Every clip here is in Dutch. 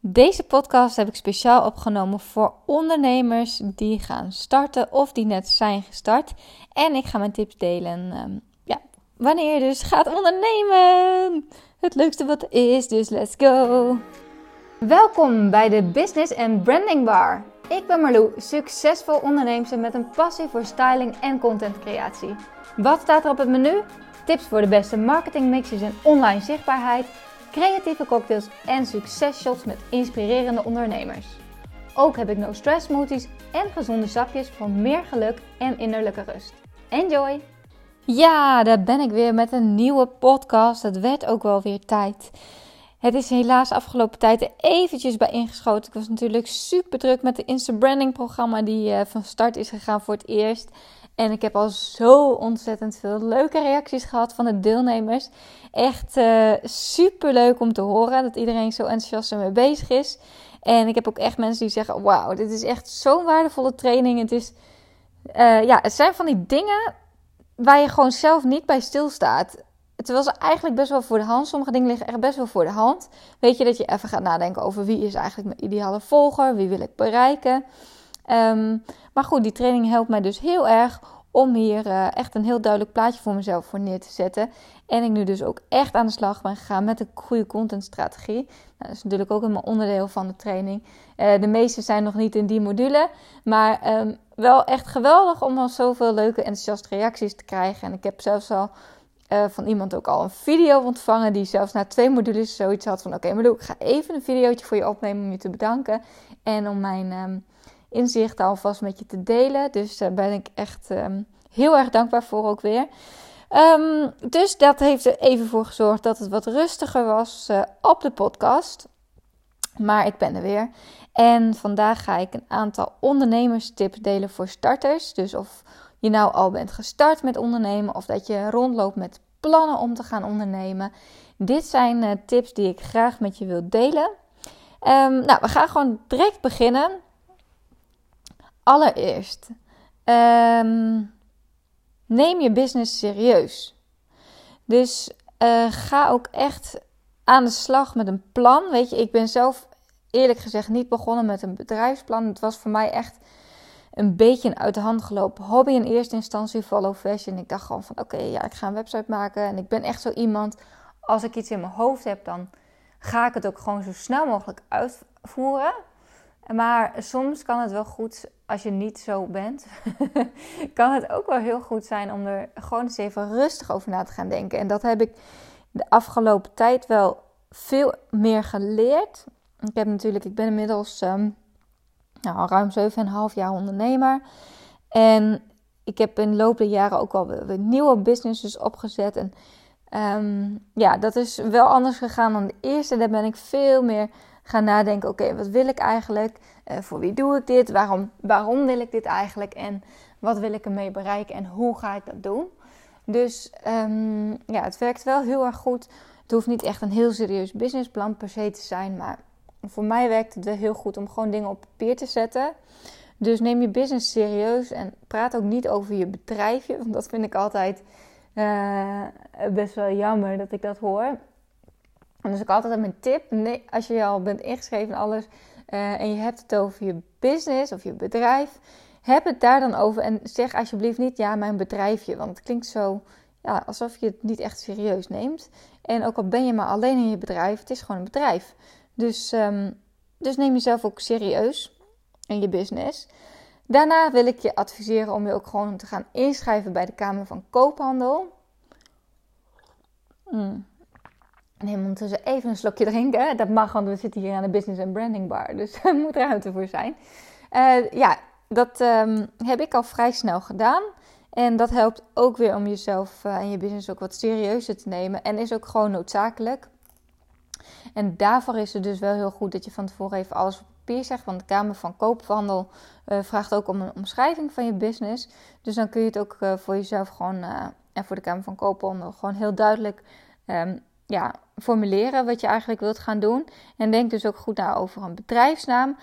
Deze podcast heb ik speciaal opgenomen voor ondernemers die gaan starten of die net zijn gestart. En ik ga mijn tips delen. Um, ja, wanneer je dus gaat ondernemen. Het leukste wat is, dus let's go. Welkom bij de Business and Branding Bar. Ik ben Marlou, succesvol ondernemer met een passie voor styling en contentcreatie. Wat staat er op het menu? Tips voor de beste marketingmixes en online zichtbaarheid creatieve cocktails en successhots met inspirerende ondernemers. Ook heb ik no stress smoothies en gezonde sapjes voor meer geluk en innerlijke rust. Enjoy! Ja, daar ben ik weer met een nieuwe podcast. Het werd ook wel weer tijd. Het is helaas afgelopen tijd er bij ingeschoten. Ik was natuurlijk super druk met de Insta Branding programma die uh, van start is gegaan voor het eerst. En ik heb al zo ontzettend veel leuke reacties gehad van de deelnemers. Echt uh, eh, super leuk om te horen dat iedereen zo enthousiast ermee bezig is. En ik heb ook echt mensen die zeggen: Wauw, dit is echt zo'n waardevolle training. Het, is, uh, ja, het zijn van die dingen waar je gewoon zelf niet bij stilstaat. Terwijl ze eigenlijk best wel voor de hand. Sommige dingen liggen echt best wel voor de hand. Weet je dat je even gaat nadenken over wie is eigenlijk mijn ideale volger, wie wil ik bereiken. Um, maar goed, die training helpt mij dus heel erg om hier uh, echt een heel duidelijk plaatje voor mezelf voor neer te zetten. En ik nu dus ook echt aan de slag ben gegaan met een goede contentstrategie. Nou, dat is natuurlijk ook een onderdeel van de training. Uh, de meeste zijn nog niet in die module. Maar um, wel echt geweldig om al zoveel leuke enthousiaste reacties te krijgen. En ik heb zelfs al uh, van iemand ook al een video ontvangen. Die zelfs na twee modules zoiets had van... Oké, maar ik ga even een videootje voor je opnemen om je te bedanken. En om mijn... Um, inzichten alvast met je te delen. Dus daar ben ik echt um, heel erg dankbaar voor ook weer. Um, dus dat heeft er even voor gezorgd dat het wat rustiger was uh, op de podcast. Maar ik ben er weer. En vandaag ga ik een aantal ondernemerstips delen voor starters. Dus of je nou al bent gestart met ondernemen of dat je rondloopt met plannen om te gaan ondernemen. Dit zijn uh, tips die ik graag met je wil delen. Um, nou, we gaan gewoon direct beginnen. Allereerst, um, neem je business serieus. Dus uh, ga ook echt aan de slag met een plan. Weet je, ik ben zelf eerlijk gezegd niet begonnen met een bedrijfsplan. Het was voor mij echt een beetje een uit de hand gelopen hobby in eerste instantie, follow fashion. Ik dacht gewoon van oké, ja, ik ga een website maken. En ik ben echt zo iemand, als ik iets in mijn hoofd heb, dan ga ik het ook gewoon zo snel mogelijk uitvoeren. Maar soms kan het wel goed, als je niet zo bent, kan het ook wel heel goed zijn om er gewoon eens even rustig over na te gaan denken. En dat heb ik de afgelopen tijd wel veel meer geleerd. Ik heb natuurlijk, ik ben inmiddels um, nou, ruim 7,5 jaar ondernemer. En ik heb in de loop der jaren ook al weer nieuwe businesses opgezet. En um, ja, dat is wel anders gegaan dan de eerste. Daar ben ik veel meer gaan nadenken: oké, wat wil ik eigenlijk? Uh, voor wie doe ik dit? Waarom, waarom wil ik dit eigenlijk? En wat wil ik ermee bereiken? En hoe ga ik dat doen? Dus um, ja, het werkt wel heel erg goed. Het hoeft niet echt een heel serieus businessplan per se te zijn, maar voor mij werkt het wel heel goed om gewoon dingen op papier te zetten. Dus neem je business serieus en praat ook niet over je bedrijfje, want dat vind ik altijd uh, best wel jammer dat ik dat hoor. En dus ik altijd mijn tip, nee, als je al bent ingeschreven en alles uh, en je hebt het over je business of je bedrijf, heb het daar dan over en zeg alsjeblieft niet ja, mijn bedrijfje, want het klinkt zo ja, alsof je het niet echt serieus neemt. En ook al ben je maar alleen in je bedrijf, het is gewoon een bedrijf. Dus, um, dus neem jezelf ook serieus in je business. Daarna wil ik je adviseren om je ook gewoon te gaan inschrijven bij de Kamer van Koophandel. Mm. Neem ondertussen even een slokje drinken. Dat mag, want we zitten hier aan de Business and Branding Bar. Dus er moet ruimte voor zijn. Uh, ja, dat um, heb ik al vrij snel gedaan. En dat helpt ook weer om jezelf uh, en je business ook wat serieuzer te nemen. En is ook gewoon noodzakelijk. En daarvoor is het dus wel heel goed dat je van tevoren even alles op papier zegt. Want de Kamer van Koophandel uh, vraagt ook om een omschrijving van je business. Dus dan kun je het ook voor jezelf gewoon en voor de Kamer van Koophandel gewoon heel duidelijk um, ja, formuleren wat je eigenlijk wilt gaan doen. En denk dus ook goed na over een bedrijfsnaam.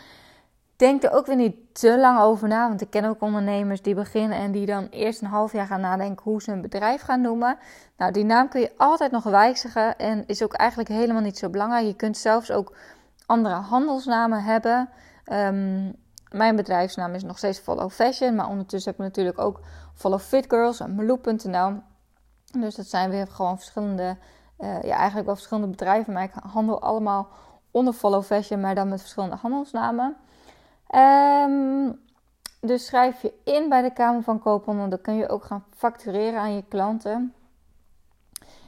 Denk er ook weer niet te lang over na, want ik ken ook ondernemers die beginnen en die dan eerst een half jaar gaan nadenken hoe ze een bedrijf gaan noemen. Nou, die naam kun je altijd nog wijzigen en is ook eigenlijk helemaal niet zo belangrijk. Je kunt zelfs ook andere handelsnamen hebben. Ehm, mijn bedrijfsnaam is nog steeds Follow Fashion, maar ondertussen heb ik natuurlijk ook Follow Fit Girls en Meloop.nl. Dus dat zijn weer gewoon verschillende, uh, ja, eigenlijk wel verschillende bedrijven, maar ik handel allemaal onder Follow Fashion, maar dan met verschillende handelsnamen. Um, dus schrijf je in bij de Kamer van Koophandel. Dan kun je ook gaan factureren aan je klanten.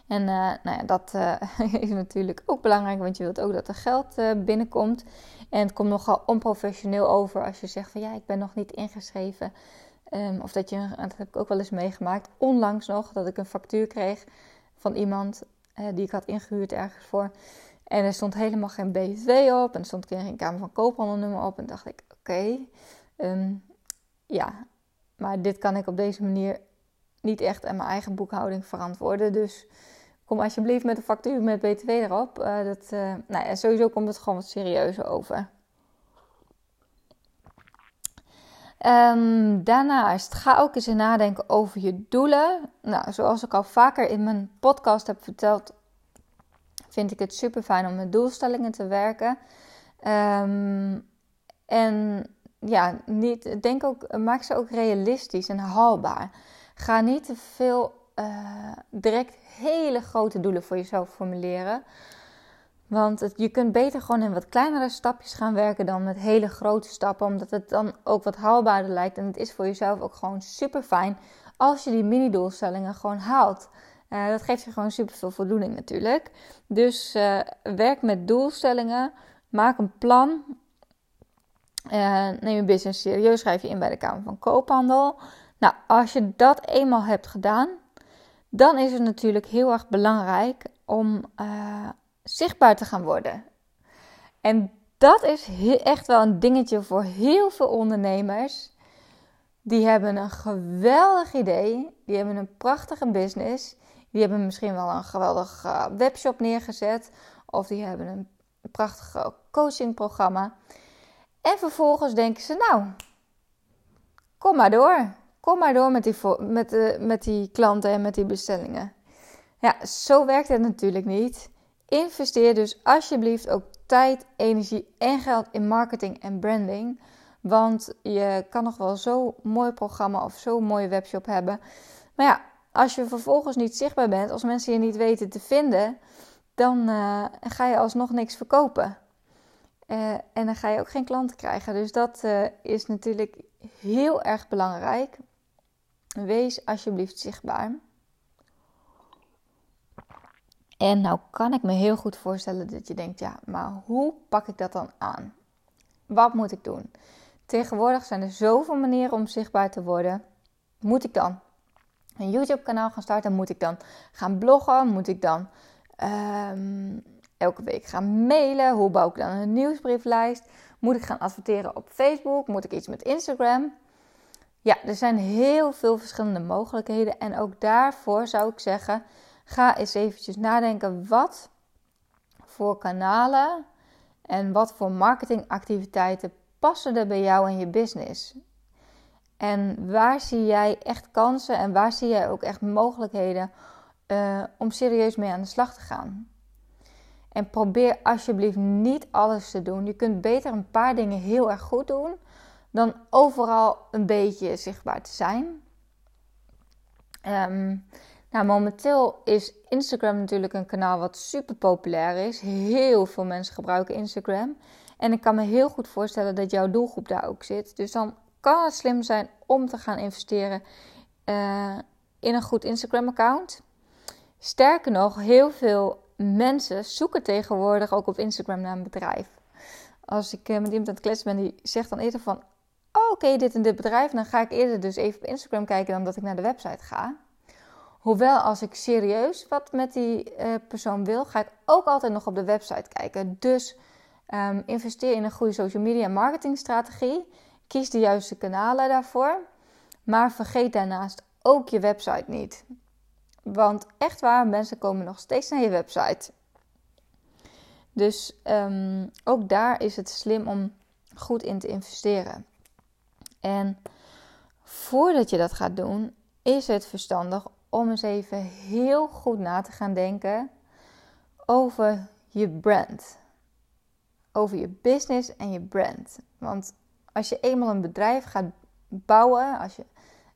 En uh, nou ja, dat uh, is natuurlijk ook belangrijk, want je wilt ook dat er geld binnenkomt. En het komt nogal onprofessioneel over als je zegt van ja, ik ben nog niet ingeschreven. Um, of dat je, dat heb ik ook wel eens meegemaakt, onlangs nog, dat ik een factuur kreeg van iemand die ik had ingehuurd ergens voor. En er stond helemaal geen BTW op en er stond geen Kamer van Koophandelnummer op. En dacht ik, oké, ehm, ja, maar dit kan ik op deze manier niet echt aan mijn eigen boekhouding verantwoorden. Dus kom alsjeblieft met een factuur met BTW erop. Uh, dat, uh, nou ja, sowieso komt het gewoon wat serieuzer over. Um, daarnaast ga ook eens nadenken over je doelen. Nou, zoals ik al vaker in mijn podcast heb verteld, vind ik het super fijn om met doelstellingen te werken. Um, en ja, niet, denk ook, maak ze ook realistisch en haalbaar. Ga niet te veel uh, direct hele grote doelen voor jezelf formuleren. Want je kunt beter gewoon in wat kleinere stapjes gaan werken dan met hele grote stappen. Omdat het dan ook wat haalbaarder lijkt. En het is voor jezelf ook gewoon super fijn als je die mini-doelstellingen gewoon haalt. Uh, dat geeft je gewoon super veel voldoening natuurlijk. Dus uh, werk met doelstellingen. Maak een plan. Uh, neem je business serieus, schrijf je in bij de Kamer van Koophandel. Nou, als je dat eenmaal hebt gedaan, dan is het natuurlijk heel erg belangrijk om zichtbaar te gaan worden. En dat is echt wel een dingetje voor heel veel ondernemers. Die hebben een geweldig idee, die hebben een prachtige business, die hebben misschien wel een geweldig uh, webshop neergezet of die hebben een prachtig coachingprogramma. En vervolgens denken ze, nou, kom maar door. Kom maar door met die, met, de, met die klanten en met die bestellingen. Ja, zo werkt het natuurlijk niet. Investeer dus alsjeblieft ook tijd, energie en geld in marketing en branding. Want je kan nog wel zo'n mooi programma of zo'n mooie webshop hebben. Maar ja, als je vervolgens niet zichtbaar bent, als mensen je niet weten te vinden, dan uh, ga je alsnog niks verkopen. Uh, en dan ga je ook geen klanten krijgen. Dus dat uh, is natuurlijk heel erg belangrijk. Wees alsjeblieft zichtbaar. En nou kan ik me heel goed voorstellen dat je denkt, ja, maar hoe pak ik dat dan aan? Wat moet ik doen? Tegenwoordig zijn er zoveel manieren om zichtbaar te worden. Moet ik dan een YouTube-kanaal gaan starten? Moet ik dan gaan bloggen? Moet ik dan um, elke week gaan mailen? Hoe bouw ik dan een nieuwsbrieflijst? Moet ik gaan adverteren op Facebook? Moet ik iets met Instagram? Ja, er zijn heel veel verschillende mogelijkheden. En ook daarvoor zou ik zeggen: ga eens eventjes nadenken wat voor kanalen en wat voor marketingactiviteiten passen er bij jou en je business. En waar zie jij echt kansen en waar zie jij ook echt mogelijkheden uh, om serieus mee aan de slag te gaan? En probeer alsjeblieft niet alles te doen. Je kunt beter een paar dingen heel erg goed doen dan overal een beetje zichtbaar te zijn. Um, nou, momenteel is Instagram natuurlijk een kanaal wat super populair is. Heel veel mensen gebruiken Instagram. En ik kan me heel goed voorstellen dat jouw doelgroep daar ook zit. Dus dan kan het slim zijn om te gaan investeren uh, in een goed Instagram-account. Sterker nog, heel veel mensen zoeken tegenwoordig ook op Instagram naar een bedrijf. Als ik eh, met iemand aan het kletsen ben, die zegt dan eerder van... Oh, oké, dit en dit bedrijf. Dan ga ik eerder dus even op Instagram kijken dan dat ik naar de website ga. Hoewel, als ik serieus wat met die uh, persoon wil, ga ik ook altijd nog op de website kijken. Dus um, investeer in een goede social media marketingstrategie. Kies de juiste kanalen daarvoor. Maar vergeet daarnaast ook je website niet. Want echt waar, mensen komen nog steeds naar je website. Dus um, ook daar is het slim om goed in te investeren. En voordat je dat gaat doen, is het verstandig om eens even heel goed na te gaan denken over je brand. over je business en je brand. Want als je eenmaal een bedrijf gaat bouwen, als je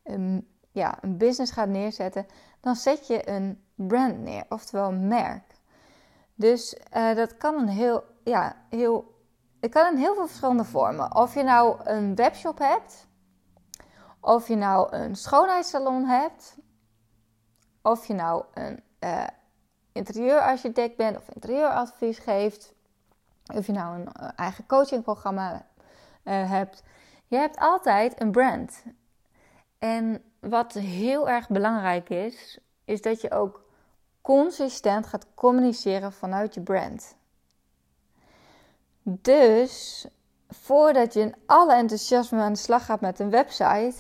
een, ja, een business gaat neerzetten, dan zet je een brand neer, oftewel een merk. Dus uh, dat kan een heel, ja, heel, het kan in heel veel verschillende vormen. Of je nou een webshop hebt, of je nou een schoonheidssalon hebt, of je nou een uh, interieurarchitect bent of interieuradvies geeft, of je nou een eh, eigen coachingprogramma uh, hebt. Je hebt altijd een brand. En wat heel erg belangrijk is, is dat je ook consistent gaat communiceren vanuit je brand. Dus voordat je in alle enthousiasme aan de slag gaat met een website,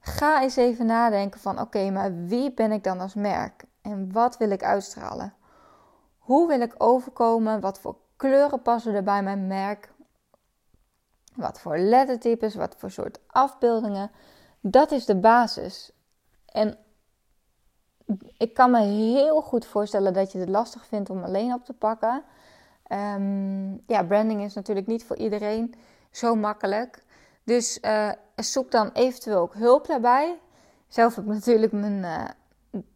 ga eens even nadenken van oké, maar wie ben ik dan als merk? En wat wil ik uitstralen? Hoe wil ik overkomen? Wat voor kleuren passen er bij mijn merk? Wat voor lettertypes, wat voor soort afbeeldingen? Dat is de basis. En ik kan me heel goed voorstellen dat je het lastig vindt om alleen op te pakken. Um, ja, branding is natuurlijk niet voor iedereen zo makkelijk. Dus uh, zoek dan eventueel ook hulp daarbij. Zelf heb ik natuurlijk mijn uh,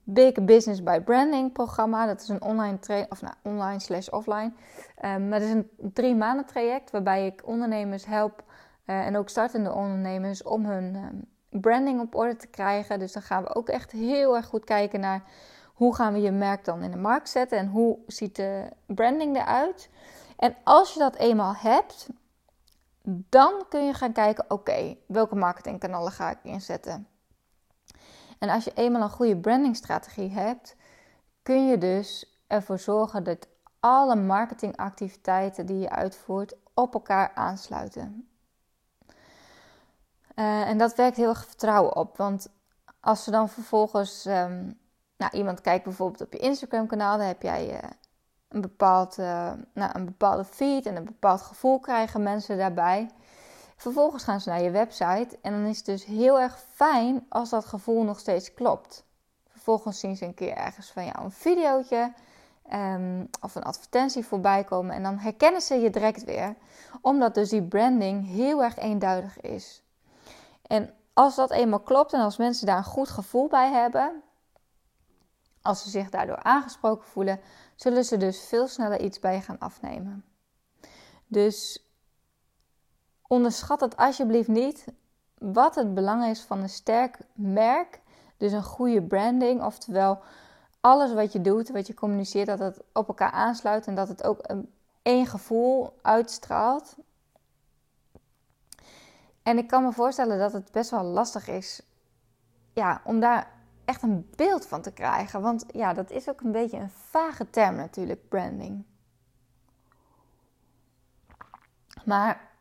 Big Business by Branding programma. Dat is een online training, of nou, online slash offline. Um, maar dat is een drie maanden traject waarbij ik ondernemers help uh, en ook startende ondernemers om hun um, branding op orde te krijgen. Dus dan gaan we ook echt heel erg goed kijken naar hoe gaan we je merk dan in de markt zetten en hoe ziet de branding eruit. En als je dat eenmaal hebt, dan kun je gaan kijken: oké, welke marketingkanalen ga ik inzetten? En als je eenmaal een goede brandingstrategie hebt, kun je dus ervoor zorgen dat alle marketingactiviteiten die je uitvoert op elkaar aansluiten. Uh, en dat werkt heel erg vertrouwen op. Want als ze dan vervolgens, um, nou, iemand kijkt bijvoorbeeld op je Instagram-kanaal, dan heb jij uh, een, bepaald, uh, nou, een bepaalde feed en een bepaald gevoel krijgen mensen daarbij. Vervolgens gaan ze naar je website en dan is het dus heel erg fijn als dat gevoel nog steeds klopt. Vervolgens zien ze een keer ergens van jou een videootje um, of een advertentie voorbij komen en dan herkennen ze je direct weer, omdat dus die branding heel erg eenduidig is. En als dat eenmaal klopt en als mensen daar een goed gevoel bij hebben, als ze zich daardoor aangesproken voelen, zullen ze dus veel sneller iets bij je gaan afnemen. Dus onderschat het alsjeblieft niet wat het belang is van een sterk merk, dus een goede branding, oftewel alles wat je doet, wat je communiceert, dat het op elkaar aansluit en dat het ook een één gevoel uitstraalt. En ik kan me voorstellen dat het best wel lastig is ja, om daar echt een beeld van te krijgen. Want ja, dat is ook een beetje een vage term natuurlijk, branding. Maar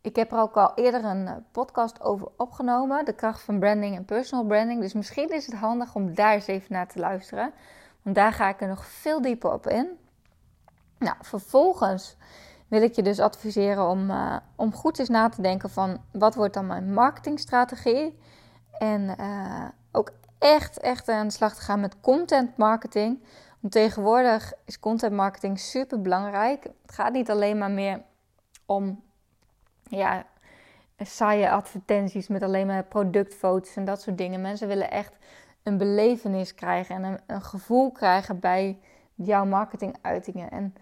ik heb er ook al eerder een eh, podcast over opgenomen. De kracht van branding en personal branding. Dus misschien is het handig om daar eens even naar te luisteren. Want daar ga ik er nog veel dieper op in. Nou, vervolgens wil ik je dus adviseren om, uh, om goed eens na te denken van wat wordt dan mijn marketingstrategie. En uh, ook echt, echt aan de slag te gaan met content marketing. Want tegenwoordig is content marketing super belangrijk. Het gaat niet alleen maar meer om ja, saaie advertenties met alleen maar productfoto's en dat soort dingen. Mensen willen echt een belevenis krijgen en een, gevoel krijgen bij jouw marketinguitingen. En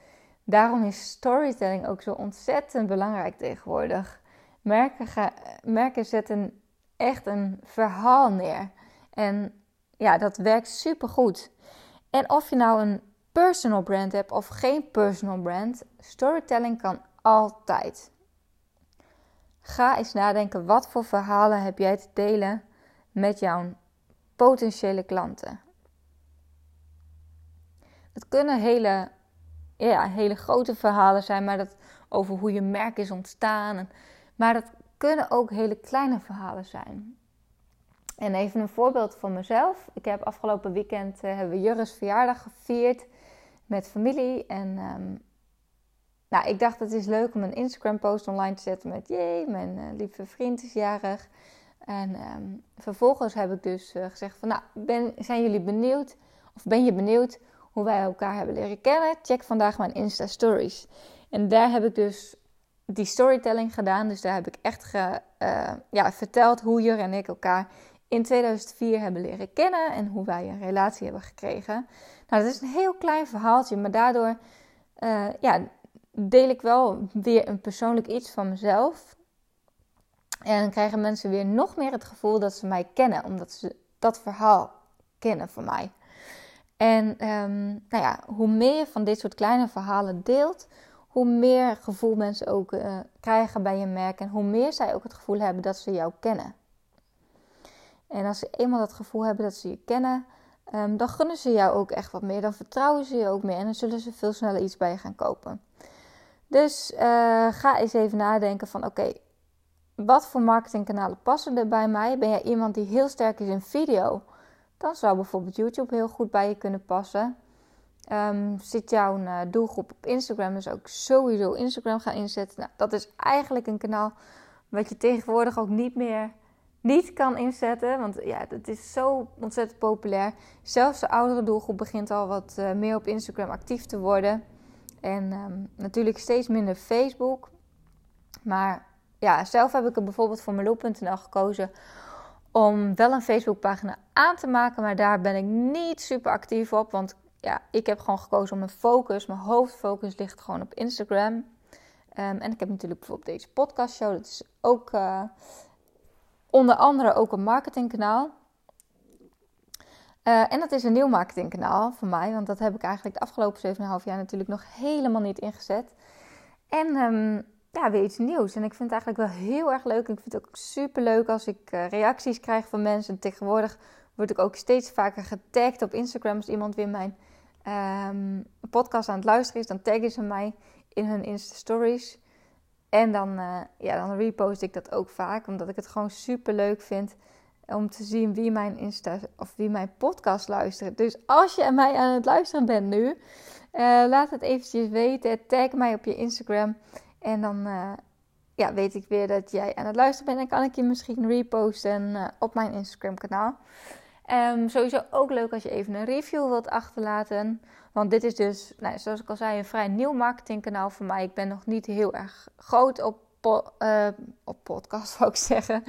Daarom is storytelling ook zo ontzettend belangrijk tegenwoordig. Merken, ga, merken zetten echt een verhaal neer. En ja, dat werkt super goed. En of je nou een personal brand hebt of geen personal brand, storytelling kan altijd. Ga eens nadenken wat voor verhalen heb jij te delen met jouw potentiële klanten. Het kunnen hele ja, hele grote verhalen zijn, maar dat over hoe je merk is ontstaan. Maar dat kunnen ook hele kleine verhalen zijn. En even een voorbeeld van mezelf. Ik heb afgelopen weekend uh, hebben we verjaardag gevierd met familie. En um, nou, ik dacht het is leuk om een Instagram post online te zetten met jee, mijn uh, lieve vriend is jarig. En um, vervolgens heb ik dus uh, gezegd van nou, ben, zijn jullie benieuwd? Of ben je benieuwd hoe wij elkaar hebben leren kennen, check vandaag mijn Insta Stories. En daar heb ik dus die storytelling gedaan. Dus daar heb ik echt ge, ja, verteld hoe Jur en ik elkaar in 2004 hebben leren kennen en hoe wij een relatie hebben gekregen. Nou, dat is een heel klein verhaaltje, maar daardoor uh, ja, deel ik wel weer een persoonlijk iets van mezelf. En krijgen mensen weer nog meer het gevoel dat ze mij kennen, omdat ze dat verhaal kennen van mij. En um, nou ja, hoe meer je van dit soort kleine verhalen deelt, hoe meer gevoel mensen ook uh, krijgen bij je merk en hoe meer zij ook het gevoel hebben dat ze jou kennen. En als ze eenmaal dat gevoel hebben dat ze je kennen, um, dan gunnen ze jou ook echt wat meer. Dan vertrouwen ze je ook meer en dan zullen ze veel sneller iets bij je gaan kopen. Dus uh, ga eens even nadenken van oké, wat voor marketingkanalen passen er bij mij? Ben jij iemand die heel sterk is in video? Dan zou bijvoorbeeld YouTube heel goed bij je kunnen passen. Um, zit jouw uh, doelgroep op Instagram, dus ook sowieso Instagram gaan inzetten. Nou, dat is eigenlijk een kanaal wat je tegenwoordig ook niet meer niet kan inzetten. Want ja, het is zo ontzettend populair. Zelfs de oudere doelgroep begint al wat uh, meer op Instagram actief te worden. En um, natuurlijk steeds minder Facebook. Maar ja, zelf heb ik er bijvoorbeeld voor Meloop.nl gekozen om wel een Facebookpagina aan te maken. Maar daar ben ik niet super actief op. Want ja, ik heb gewoon gekozen om mijn focus, mijn hoofdfocus ligt gewoon op Instagram. Um, en ik heb natuurlijk bijvoorbeeld deze podcastshow. Dat is ook uh, onder andere ook een marketingkanaal. Uh, en dat is een nieuw marketingkanaal voor mij, want dat heb ik eigenlijk de afgelopen 7,5 jaar natuurlijk nog helemaal niet ingezet. En um, ja, weer iets nieuws. En ik vind het eigenlijk wel heel erg leuk. Ik vind het ook super leuk als ik uh, reacties krijg van mensen. En tegenwoordig word ik ook steeds vaker getagd op Instagram. Als iemand weer mijn um, podcast aan het luisteren is, dan taggen ze mij in hun Insta Stories. En dan, uh, ja, dan repost ik dat ook vaak, omdat ik het gewoon super leuk vind om te zien wie mijn Insta of wie mijn podcast luistert. Dus als je mij aan het luisteren bent nu, uh, laat het eventjes weten. Tag mij op je Instagram en dan uh, ja, weet ik weer dat jij aan het luisteren bent en kan ik je misschien reposten op mijn Instagram kanaal. Um, sowieso ook leuk als je even een review wilt achterlaten. Want dit is dus, nou, zoals ik al zei, een vrij nieuw marketingkanaal voor mij. Ik ben nog niet heel erg groot op, uh, op podcast, zou ik zeggen.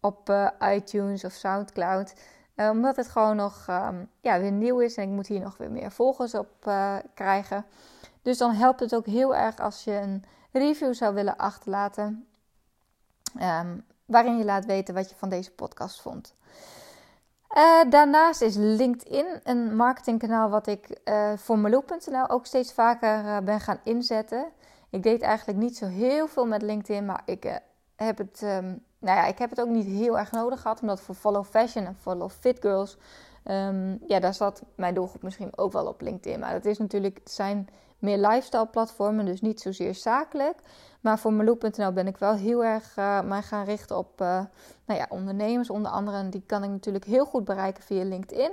Op uh, iTunes of Soundcloud. Uh, omdat het gewoon nog um, ja, weer nieuw is en ik moet hier nog weer meer volgers op krijgen. Dus dan helpt het ook heel erg als je een review zou willen achterlaten. Um, waarin je laat weten wat je van deze podcast vond. Uh, daarnaast is LinkedIn een marketingkanaal wat ik uh, voor Malou.nl ook steeds vaker uh, ben gaan inzetten. Ik deed eigenlijk niet zo heel veel met LinkedIn, maar ik heb het, um, nou ja, ik heb het ook niet heel erg nodig gehad, omdat voor Follow Fashion en Follow Fit Girls, um, ja, daar zat mijn doelgroep misschien ook wel op LinkedIn. Maar dat is natuurlijk, zijn meer lifestyle platformen, dus niet zozeer zakelijk. Maar voor Meloop.nl ben ik wel heel erg uh, mij gaan richten op uh, nou ja, ondernemers. Onder andere, en die kan ik natuurlijk heel goed bereiken via LinkedIn.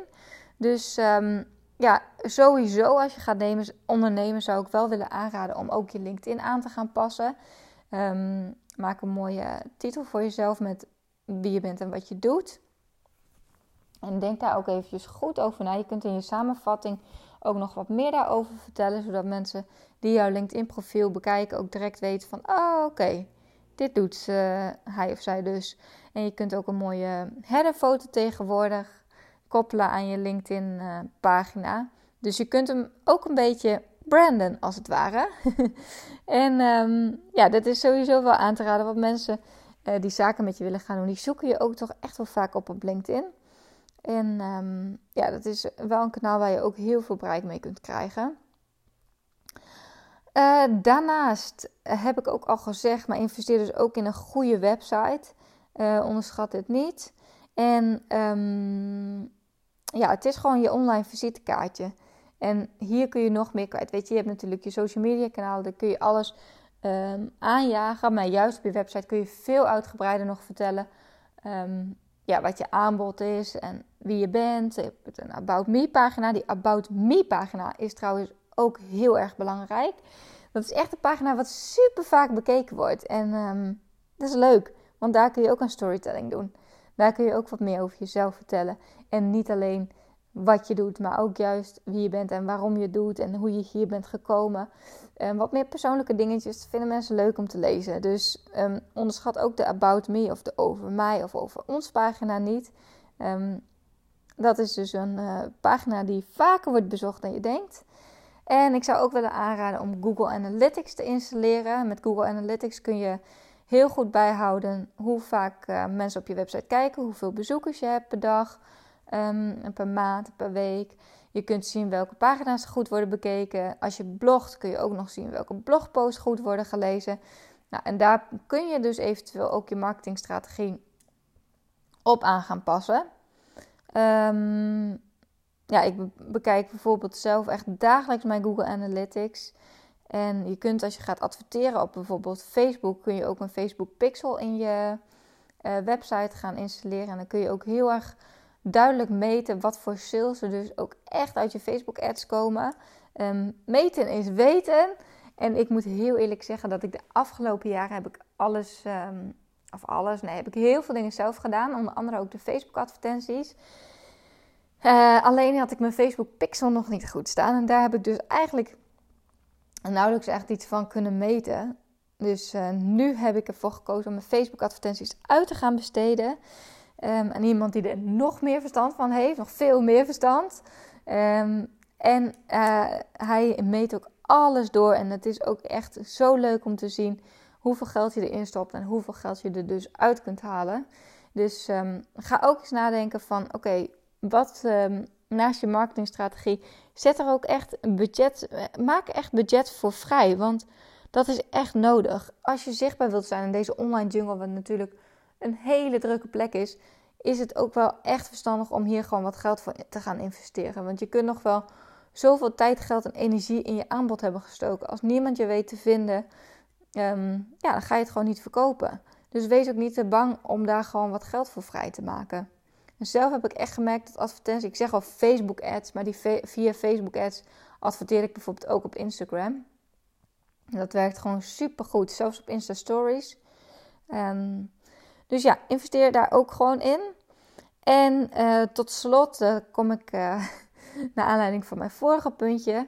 Dus um, ja, sowieso als je gaat nemen, ondernemen zou ik wel willen aanraden om ook je LinkedIn aan te gaan passen. Um, maak een mooie titel voor jezelf met wie je bent en wat je doet. En denk daar ook eventjes goed over na. Je kunt in je samenvatting ook nog wat meer daarover vertellen, zodat mensen die jouw LinkedIn-profiel bekijken ook direct weten van, oh oké, dit doet uh, hij of zij dus. En je kunt ook een mooie headerfoto tegenwoordig koppelen aan je LinkedIn-pagina. dus je kunt hem ook een beetje branden, als het ware. en um, ja, dat is sowieso wel aan te raden, want mensen uh, die zaken met je willen gaan doen, die zoeken je ook toch echt wel vaak op op LinkedIn. En um, ja, dat is wel een kanaal waar je ook heel veel bereik mee kunt krijgen. Uh, daarnaast heb ik ook al gezegd, maar investeer dus ook in een goede website. Uh, onderschat dit niet. En um, ja, het is gewoon je online visitekaartje. En hier kun je nog meer kwijt. Weet je, je hebt natuurlijk je social media kanaal, daar kun je alles um, aanjagen. Maar juist op je website kun je veel uitgebreider nog vertellen. Ja, wat je aanbod is en wie je bent. Je hebt een About Me pagina. Die About Me pagina is trouwens ook heel erg belangrijk. Dat is echt een pagina wat super vaak bekeken wordt. En um, dat is leuk, want daar kun je ook een storytelling doen. Daar kun je ook wat meer over jezelf vertellen. En niet alleen wat je doet, maar ook juist wie je bent en waarom je het doet en hoe je hier bent gekomen. Um, wat meer persoonlijke dingetjes vinden mensen leuk om te lezen. Dus um, onderschat ook de About Me of de Over Mij of Over Ons pagina niet. Um, dat is dus een uh, pagina die vaker wordt bezocht dan je denkt. En ik zou ook willen aanraden om Google Analytics te installeren. Met Google Analytics kun je heel goed bijhouden hoe vaak uh, mensen op je website kijken, hoeveel bezoekers je hebt per dag, um, per maand, per week. Je kunt zien welke pagina's goed worden bekeken. Als je blogt kun je ook nog zien welke blogposts goed worden gelezen. Nou, en daar kun je dus eventueel ook je marketingstrategie op aan gaan passen. Um, ja, ik bekijk bijvoorbeeld zelf echt dagelijks mijn Google Analytics. En je kunt als je gaat adverteren op bijvoorbeeld Facebook, kun je ook een Facebook Pixel in je uh, website gaan installeren. En dan kun je ook heel erg duidelijk meten wat voor sales er dus ook echt uit je Facebook ads komen. Um, meten is weten. En ik moet heel eerlijk zeggen dat ik de afgelopen jaren heb ik alles, um, of alles, nee, heb ik heel veel dingen zelf gedaan. Onder andere ook de Facebook advertenties. Uh, alleen had ik mijn Facebook Pixel nog niet goed staan. En daar heb ik dus eigenlijk nauwelijks echt iets van kunnen meten. Dus uh, nu heb ik ervoor gekozen om mijn Facebook advertenties uit te gaan besteden. Um, en iemand die er nog meer verstand van heeft, nog veel meer verstand. Um, en uh, hij meet ook alles door. En het is ook echt zo leuk om te zien hoeveel geld je erin stopt en hoeveel geld je er dus uit kunt halen. Dus um, ga ook eens nadenken van oké, wat naast je marketingstrategie, zet er ook echt een budget, maak echt budget voor vrij. Want dat is echt nodig. Als je zichtbaar wilt zijn in deze online jungle, wat natuurlijk een hele drukke plek is, is het ook wel echt verstandig om hier gewoon wat geld voor te gaan investeren. Want je kunt nog wel zoveel tijd, geld en energie in je aanbod hebben gestoken. Als niemand je weet te vinden, um, ja, dan ga je het gewoon niet verkopen. Dus wees ook niet te bang om daar gewoon wat geld voor vrij te maken. En zelf heb ik echt gemerkt dat advertenties, ik zeg al Facebook ads, maar die via Facebook ads adverteer ik bijvoorbeeld ook op Instagram. En dat werkt gewoon super goed, zelfs op Insta Stories. Um, dus ja, investeer daar ook gewoon in. En uh, tot slot uh, kom ik uh, naar aanleiding van mijn vorige puntje.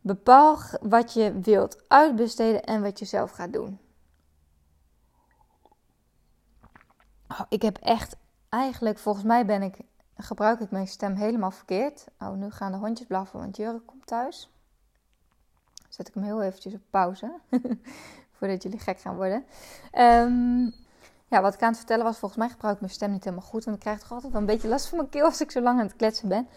Bepaal wat je wilt uitbesteden en wat je zelf gaat doen. Oh, ik heb echt eigenlijk, volgens mij ben ik, gebruik ik mijn stem helemaal verkeerd. Oh, nu gaan de hondjes blaffen, want Jurre komt thuis. Zet ik hem heel eventjes op pauze. Voordat jullie gek gaan worden. Um, ja, wat ik aan het vertellen was, volgens mij gebruik ik mijn stem niet helemaal goed. Want ik krijg toch altijd wel een beetje last van mijn keel als ik zo lang aan het kletsen ben.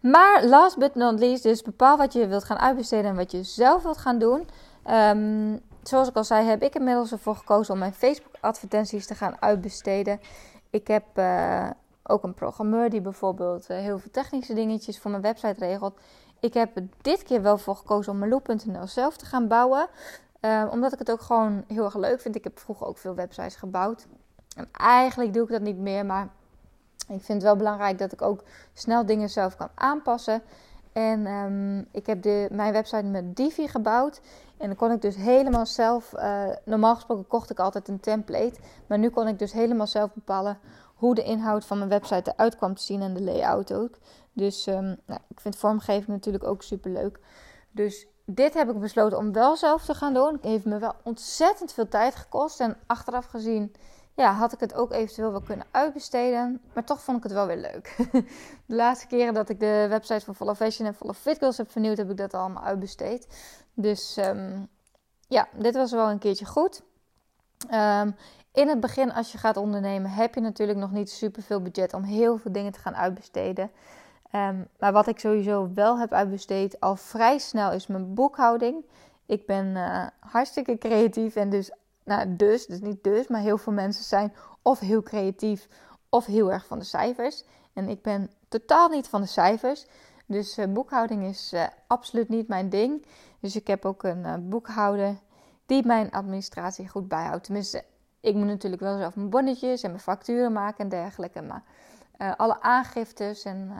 Maar last but not least, dus bepaal wat je wilt gaan uitbesteden en wat je zelf wilt gaan doen. Um, zoals ik al zei, heb ik inmiddels ervoor gekozen om mijn Facebook-advertenties te gaan uitbesteden. Ik heb uh, ook een programmeur die bijvoorbeeld uh, heel veel technische dingetjes voor mijn website regelt. Ik heb dit keer wel voor gekozen om Malou.nl zelf te gaan bouwen. Uh, omdat ik het ook gewoon heel erg leuk vind. Ik heb vroeger ook veel websites gebouwd. En eigenlijk doe ik dat niet meer. Maar ik vind het wel belangrijk dat ik ook snel dingen zelf kan aanpassen. En um, ik heb de, mijn website met Divi gebouwd. En dan kon ik dus helemaal zelf. Uh, normaal gesproken kocht ik altijd een template. Maar nu kon ik dus helemaal zelf bepalen hoe de inhoud van mijn website eruit kwam te zien en de layout ook. Dus um, nou, ik vind vormgeving natuurlijk ook super leuk. Dus dit heb ik besloten om wel zelf te gaan doen. Het heeft me wel ontzettend veel tijd gekost. En achteraf gezien ja, had ik het ook eventueel wel kunnen uitbesteden. Maar toch vond ik het wel weer leuk. De laatste keren dat ik de website van Follow Fashion en Follow Fit Girls heb vernieuwd, heb ik dat allemaal uitbesteed. Dus um, ja, dit was wel een keertje goed. Um, in het begin, als je gaat ondernemen, heb je natuurlijk nog niet super veel budget om heel veel dingen te gaan uitbesteden. Um, maar wat ik sowieso wel heb uitbesteed al vrij snel is mijn boekhouding. Ik ben uh, hartstikke creatief en dus, nou dus, dus niet dus, maar heel veel mensen zijn of heel creatief of heel erg van de cijfers. En ik ben totaal niet van de cijfers. Dus uh, boekhouding is uh, absoluut niet mijn ding. Dus ik heb ook een boekhouder die mijn administratie goed bijhoudt. Tenminste, ik moet natuurlijk wel zelf mijn bonnetjes en mijn facturen maken en dergelijke. Maar alle aangiftes en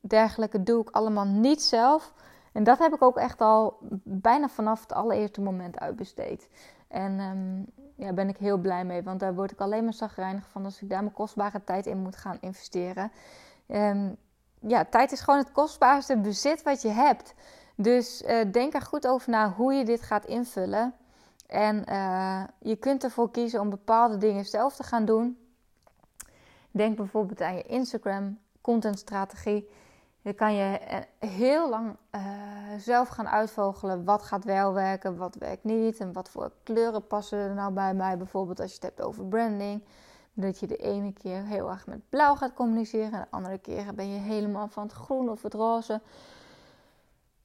dergelijke doe ik allemaal niet zelf. En dat heb ik ook echt al bijna vanaf het allereerste moment uitbesteed. En um, ja, ben ik heel blij mee, want daar word ik alleen maar zagrijnig van als ik daar mijn kostbare tijd in moet gaan investeren. Um, ja, tijd is gewoon het kostbaarste bezit wat je hebt. Dus uh, denk er goed over na hoe je dit gaat invullen. En je kunt ervoor kiezen om bepaalde dingen zelf te gaan doen. Denk bijvoorbeeld aan je Instagram contentstrategie. Dan kan je eh, heel lang uh, zelf gaan uitvogelen wat gaat wel werken, wat werkt niet en wat voor kleuren passen er nou bij mij. Bijvoorbeeld als je het hebt over branding. Dat je de ene keer heel erg met blauw gaat communiceren en de andere keer ben je helemaal van het groen of het roze.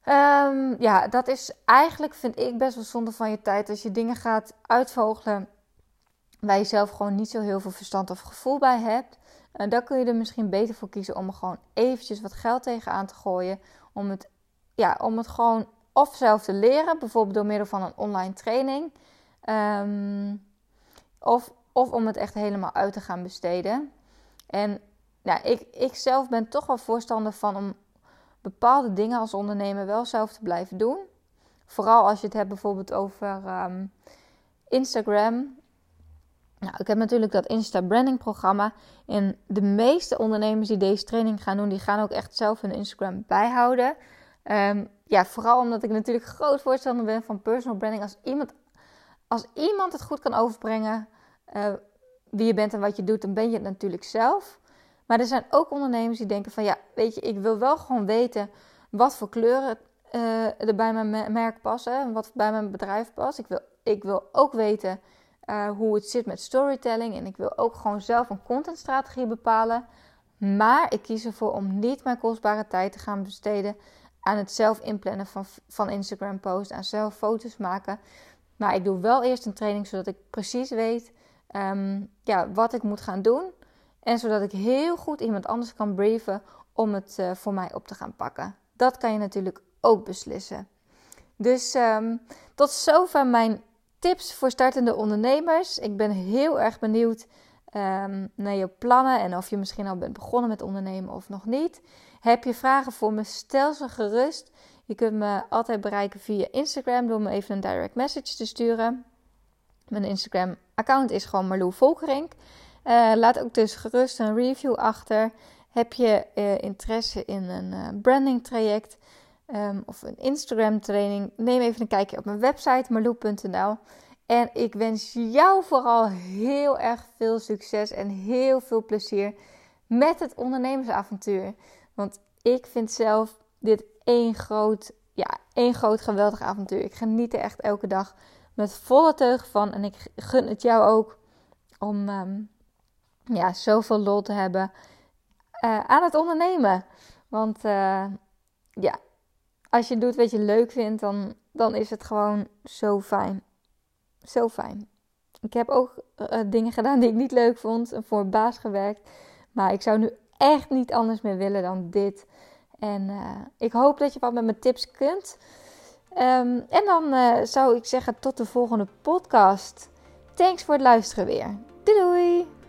Um, ja, dat is eigenlijk, vind ik, best wel zonde van je tijd als je dingen gaat uitvogelen waar je zelf gewoon niet zo heel veel verstand of gevoel bij hebt. En dan kun je er misschien beter voor kiezen om gewoon eventjes wat geld tegenaan te gooien. Om het, ja, om het gewoon of zelf te leren, bijvoorbeeld door middel van een online training. Um, of, of om het echt helemaal uit te gaan besteden. En ja, ik, ik zelf ben toch wel voorstander van om bepaalde dingen als ondernemer wel zelf te blijven doen. Vooral als je het hebt bijvoorbeeld over um, Instagram. Nou, ik heb natuurlijk dat Insta Branding programma. En de meeste ondernemers die deze training gaan doen, die gaan ook echt zelf hun Instagram bijhouden. Um, ja, vooral omdat ik natuurlijk groot voorstander ben van personal branding. Als iemand, als iemand het goed kan overbrengen uh, wie je bent en wat je doet, dan ben je het natuurlijk zelf. Maar er zijn ook ondernemers die denken van ja, weet je, ik wil wel gewoon weten wat voor kleuren uh, er bij mijn merk passen, wat bij mijn bedrijf past. Ik wil, ik wil ook weten uh, hoe het zit met storytelling en ik wil ook gewoon zelf een contentstrategie bepalen. Maar ik kies ervoor om niet mijn kostbare tijd te gaan besteden aan het zelf inplannen van, van Instagram posts, aan zelf foto's maken. Maar ik doe wel eerst een training zodat ik precies weet um, ja, wat ik moet gaan doen. En zodat ik heel goed iemand anders kan brieven om het uh, voor mij op te gaan pakken. Dat kan je natuurlijk ook beslissen. Dus um, tot zover mijn tips voor startende ondernemers. Ik ben heel erg benieuwd um, naar je plannen en of je misschien al bent begonnen met ondernemen of nog niet. Heb je vragen voor me? Stel ze gerust. Je kunt me altijd bereiken via Instagram door me even een direct message te sturen. Mijn Instagram-account is gewoon Marlou Volkerink. Uh, laat ook dus gerust een review achter. Heb je uh, interesse in een uh, branding traject um, of een Instagram training? Neem even een kijkje op mijn website marlou.nl. En ik wens jou vooral heel erg veel succes en heel veel plezier met het ondernemersavontuur. Want ik vind zelf dit één groot, ja, één groot geweldig avontuur. Ik geniet er echt elke dag met volle teug van. En ik gun het jou ook om um, ja, zoveel lol te hebben uh, aan het ondernemen. Want uh, ja, als je doet wat je leuk vindt, dan, dan is het gewoon zo fijn. Zo fijn. Ik heb ook uh, dingen gedaan die ik niet leuk vond en voor baas gewerkt. Maar ik zou nu echt niet anders meer willen dan dit. En ik hoop dat je wat met mijn tips kunt. Um, en dan zou ik zeggen tot de volgende podcast. Thanks voor het luisteren weer. Doei doei!